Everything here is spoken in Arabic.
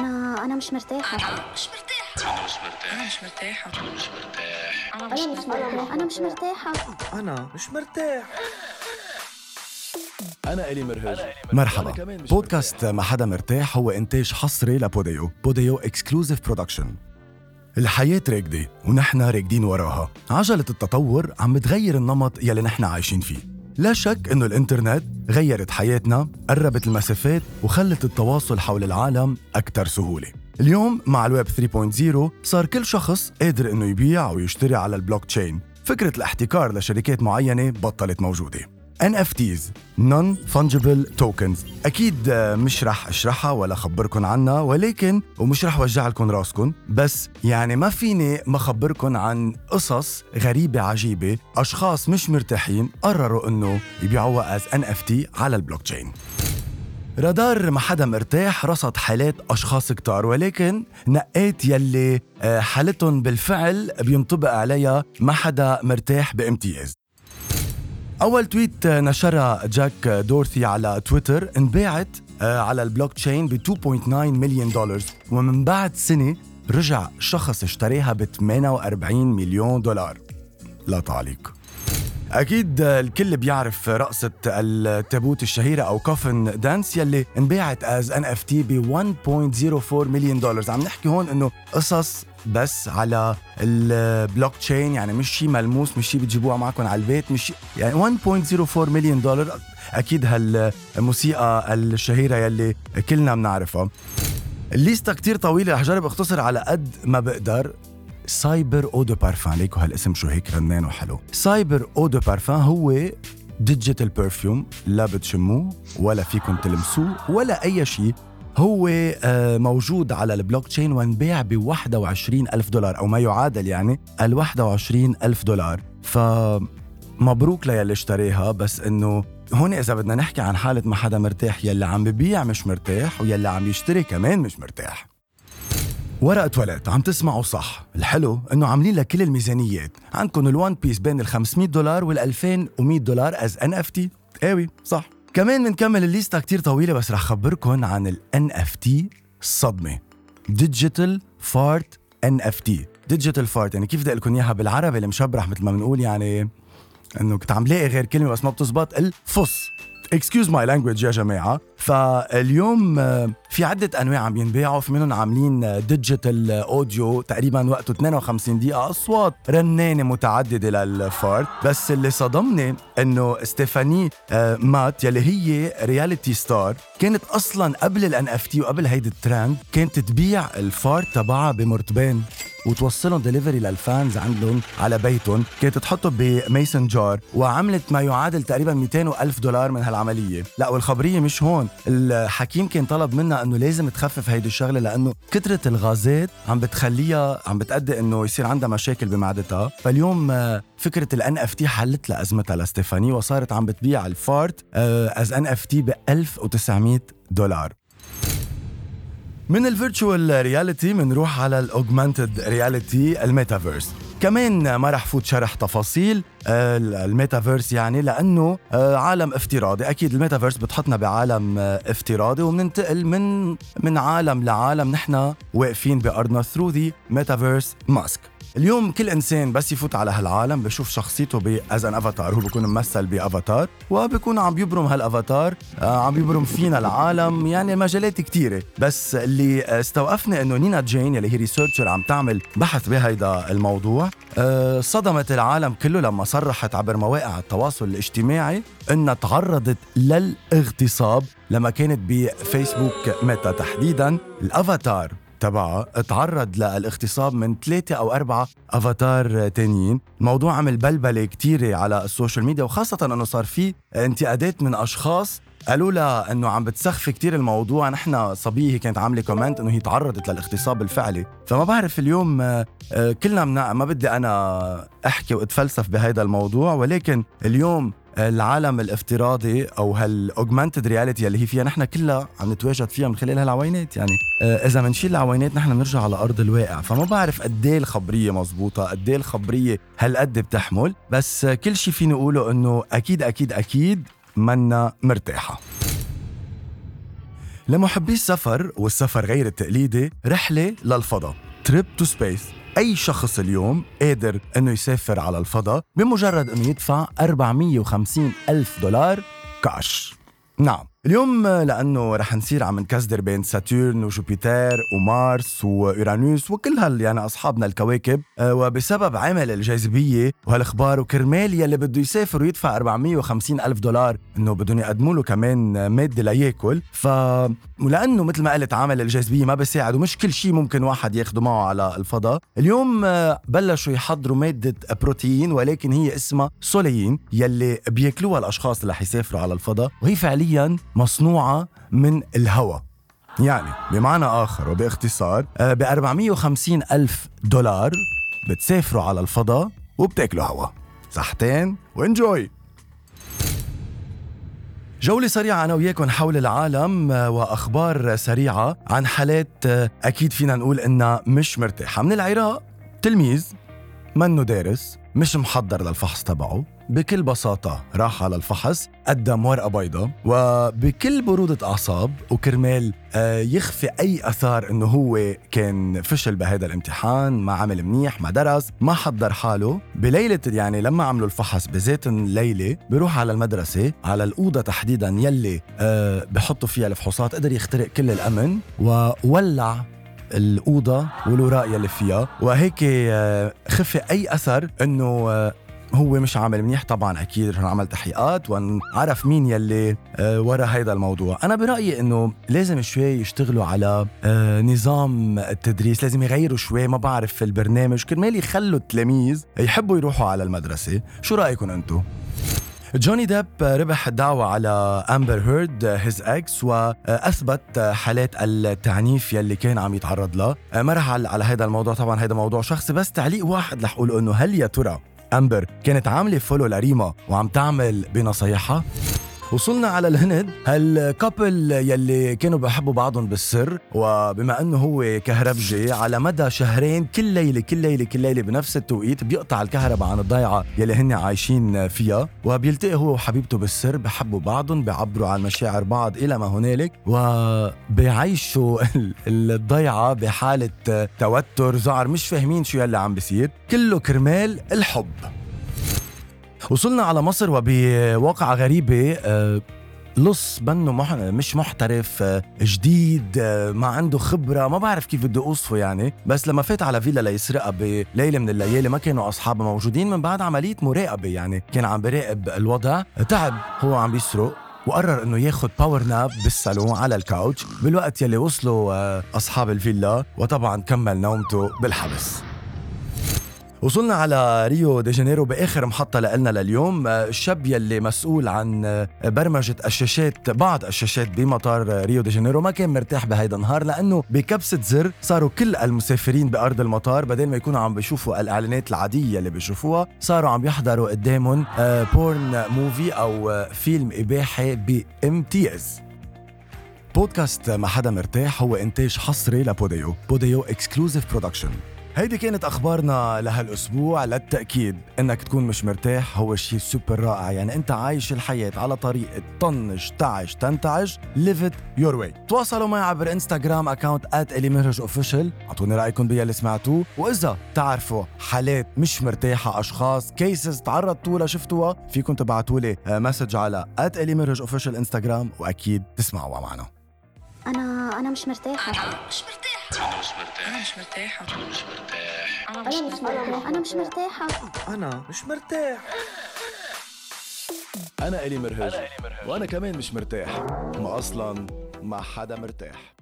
أنا أنا مش مرتاحة. مش مرتاحة. أنا مش مرتاح. مش مرتاحة. أنا مش مرتاح. أنا مش مرتاحة. أنا مش مرتاحة. أنا مش مرتاح. أنا إلي مرهج. مرحبا. بودكاست ما حدا مرتاح هو إنتاج حصري لبوديو. بوديو exclusive production الحياة راكدة ونحن راكدين وراها. عجلة التطور عم بتغير النمط يلي نحن عايشين فيه. لا شك إنه الإنترنت غيرت حياتنا قربت المسافات وخلت التواصل حول العالم أكثر سهولة. اليوم مع الويب 3.0 صار كل شخص قادر إنه يبيع ويشتري على البلوك تشين. فكرة الاحتكار لشركات معينة بطلت موجودة. NFTs Non-Fungible Tokens. أكيد مش رح أشرحها ولا أخبركن عنها ولكن ومش رح وجع لكم راسكم بس يعني ما فيني ما أخبركن عن قصص غريبة عجيبة أشخاص مش مرتاحين قرروا أنه يبيعوها as NFT على البلوك تشين رادار ما حدا مرتاح رصد حالات أشخاص كتار ولكن نقيت يلي آه، حالتهم بالفعل بينطبق عليها ما حدا مرتاح بامتياز. أول tweet نشرها جاك دورثي على تويتر انباعت آه، على البلوك تشين ب 2.9 مليون دولار ومن بعد سنة رجع شخص اشتريها ب 48 مليون دولار. لا تعليق. أكيد الكل بيعرف رقصة التابوت الشهيرة أو coffin dance يلي انباعت as NFT ب 1.04 مليون دولار عم نحكي هون إنه قصص بس على البلوك تشين يعني مش شيء ملموس مش شيء بتجيبوها معكم على البيت مش يعني 1.04 مليون دولار أكيد هالموسيقى الشهيرة يلي كلنا بنعرفها. الليستا كتير طويلة رح جرب اختصر على قد ما بقدر. Cyber Eau de Parfum ليكو هالاسم شو هيك رنان وحلو. Cyber Eau de Parfum هو digital perfume لا بتشموه ولا فيكم تلمسوه ولا أي شيء. هو آه، موجود على البلوك تشين وانباع ب 21 ألف دولار أو ما يعادل يعني ال 21 ألف دولار. فمبروك ليلي اشتريها بس إنه هون إذا بدنا نحكي عن حالة ما حدا مرتاح يلي عم ببيع مش مرتاح ويلي عم يشتري كمان مش مرتاح. ورقة ولد عم تسمعوا صح. الحلو إنه عاملين لك كل الميزانيات. عندكم ال one piece بين ال 500 دولار وال 2100 دولار as NFT ايوي صح. كمان بنكمل الليستا كتير طويلة بس رح خبركن عن ال NFT صدمة. digital fart NFT digital fart يعني كيف بدي لكم إياها بالعربي المشبرح مثل ما بنقول يعني إنه كنت عم لاقي غير كلمة بس ما بتزبط الفص excuse my language يا جماعة. فاليوم آه، في عدة أنواع عم ينباعوا. في منهم عاملين digital audio تقريبا وقته 52 دقيقة. أصوات رنانة متعددة لل fart بس اللي صدمني إنه ستيفاني آه، مات يلي هي reality star كانت أصلا قبل ال NFT وقبل هيدي الترند كانت تبيع ال fart تبعها بمرتبين وتوصلهم دليفري لل fans عندهم على بيتهم. كانت تحطه ب mason jar وعملت ما يعادل تقريبا 200 ألف دولار من هالعملية. لا والخبرية مش هون. الحكيم كان طلب منها أنه لازم تخفف هيدي الشغلة لأنه كثرة الغازات عم بتخليها عم بتأدي إنه يصير عندها مشاكل بمعدتها. فاليوم آه، فكرة ال NFT حلت لها ازمتها لستيفاني وصارت عم بتبيع ال fart as NFT ب 1900 دولار. من ال virtual reality بنروح على ال augmented reality ال metaverse. كمان ما رح فوت شرح تفاصيل آه، الميتافيرس يعني لأنه آه، عالم افتراضي. أكيد الميتافيرس بتحطنا بعالم آه، افتراضي وبننتقل من من عالم لعالم. نحن واقفين بأرضنا through the metaverse mask اليوم كل إنسان بس يفوت على هالعالم بشوف شخصيته ب as an avatar هو بيكون ممثل بافاتار وبيكون عم بيبرم هالافاتار آه، عم بيبرم فينا العالم. يعني مجالات كتيرة. بس اللي استوقفني إنه نينا جين يلي هي researcher عم تعمل بحث بهيدا الموضوع آه، صدمت العالم كله لما صرحت عبر مواقع التواصل الاجتماعي إنها تعرضت للاغتصاب لما كانت بفيسبوك ميتا تحديدا. الافاتار تبعها تعرض للاغتصاب من ثلاثة أو أربعة أفاتار تانيين. الموضوع عمل بلبلة كتيرة على ال social media وخاصة أنه صار في انتقادات من أشخاص قالوا لها إنه عم بتسخفي كتير الموضوع نحن صبية هي كانت عاملة comment إنه هي تعرضت للاغتصاب الفعلي. فما بعرف اليوم آه، آه، كلنا ما بدي أنا أحكي وأتفلسف بهذا الموضوع ولكن اليوم العالم الافتراضي أو هال augmented reality اللي هي فيها نحن كلها عم نتواجد فيها من خلال هالعوينات. يعني آه، إذا بنشيل العوينات نحن بنرجع على أرض الواقع فما بعرف قد إيه الخبرية مزبوطة قد إيه الخبرية هالقد بتحمل بس كل شيء فيني أقوله إنه أكيد أكيد أكيد منا مرتاحة. لمحبي السفر والسفر غير التقليدي رحلة للفضاء trip to space أي شخص اليوم قادر أنه يسافر على الفضاء بمجرد أنه يدفع 450 ألف دولار كاش. نعم. اليوم لأنه رح نصير عم نكسدر بين Saturn و Jupiter و Mars و Uranus وكل هال يعني أصحابنا الكواكب. آه، وبسبب عمل الجاذبية وهالأخبار وكرمال يلي بده يسافر ويدفع 450 ألف دولار إنه بدهم يقدموا له كمان مادة لياكل. ف ولأنه مثل ما قلت عمل الجاذبية ما بيساعد ومش كل شيء ممكن واحد ياخده معه على الفضاء. اليوم آه، بلشوا يحضروا مادة بروتين ولكن هي اسمها سوليين يلي بياكلوها الأشخاص اللي رح يسافروا على الفضاء. وهي فعليا مصنوعة من الهواء يعني بمعنى آخر وباختصار ب 450 ألف دولار بتسافروا على الفضاء وبتاكلوا هواء صحتين وانجوي. جولة سريعة أنا وياكم حول العالم آه، وأخبار سريعة عن حالات آه، أكيد فينا نقول إنها مش مرتاحة. من العراق تلميذ منه دارس مش محضر للفحص تبعه. بكل بساطة راح على الفحص قدم ورقة بيضاء وبكل برودة أعصاب وكرمال آه، يخفي أي أثار إنه هو كان فشل بهذا الامتحان ما عمل منيح ما درس ما حضر حاله. بليلة يعني لما عملوا الفحص بذات الليلة بيروح على المدرسة على الأوضة تحديدا يلي آه، بحطوا فيها الفحوصات قدر يخترق كل الأمن وولع الأوضة والوراق يلي فيها. وهيك آه، خفي أي أثر إنه هو مش عامل منيح. طبعا أكيد رح نعمل تحقيقات ونعرف مين يلي آه، ورا هيدا الموضوع. أنا برأيي إنه لازم شوي يشتغلوا على آه، نظام التدريس. لازم يغيروا شوي. ما بعرف في البرنامج. كرمال يخلوا التلاميذ يحبوا يروحوا على المدرسة. شو رأيكم أنتم جوني ديب ربح الدعوة على أمبر هيرد هيز إكس وأثبت حالات التعنيف يلي كان عم يتعرض لها ما رح على هذا الموضوع. طبعا هذا موضوع شخصي بس تعليق واحد رح أقوله إنه هل يا ترى أمبر كانت عاملة فولو لريما وعم تعمل بنصايحها؟ وصلنا على الهند. هالكابل يلي كانوا بيحبوا بعضهم بالسر وبما إنه هو كهربجي على مدى شهرين كل ليلة كل ليلة كل ليلة بنفس التوقيت بيقطع الكهرباء عن الضيعة يلي هن عايشين فيها وبيلتقي هو وحبيبته بالسر بحبوا بعضهم بيعبروا عن مشاعر بعض إلى ما هنالك وبيعيشوا ال- الضيعة بحالة توتر زعر مش فاهمين شو يلي عم بيصير. كله كرمال الحب. وصلنا على مصر وبواقعة غريبة آه، لص مح... مش محترف آه، جديد آه، ما عنده خبرة ما بعرف كيف بدي أوصفه يعني. بس لما فات على فيلا ليسرقها بليلة من الليالي ما كانوا أصحابه موجودين من بعد عملية مراقبة يعني. كان عم براقب الوضع تعب هو عم بيسرق وقرر إنه ياخذ power nap بالصالون على ال couch بالوقت يلي وصلوا أصحاب الفيلا وطبعا كمل نومته بالحبس. وصلنا على ريو دي جانيرو بآخر محطة لنا لليوم. آه، الشاب يلي مسؤول عن آه، برمجة الشاشات بعض الشاشات بمطار آه، ريو دي جانيرو. ما كان مرتاح بهيدا النهار لأنه بكبسة زر صاروا كل المسافرين بأرض المطار. بدل ما يكونوا عم بيشوفوا الإعلانات العادية اللي بيشوفوها صاروا عم يحضروا قدامهم porn movie أو آه، فيلم اباحي بامتياز. بودكاست ما حدا مرتاح هو إنتاج حصري ل Podeo Podeo exclusive production هيدي كانت أخبارنا لهالأسبوع للتأكيد إنك تكون مش مرتاح هو شيء سوبر رائع. يعني أنت عايش الحياة على طريقه طنش تعش تنتعش live it your way. تواصلوا معي عبر انستغرام account @elimiraj أعطوني رأيكم باللي سمعتوه. وإذا تعرفوا حالات مش مرتاحة أشخاص cases تعرضتوا لها شفتوها فيكم تبعتوا لي message على @elimiraj انستغرام وأكيد تسمعوا معنا. أنا أنا مش مرتاحة. مش مرتاح أنا مش مرتاح أنا مش مرتاحة أنا مش مرتاح. أنا مش مرتاحة أنا مش مرتاحة أنا مش مرتاح. أنا إلي مرهج. وأنا كمان مش مرتاح. ما أصلا ما حدا مرتاح.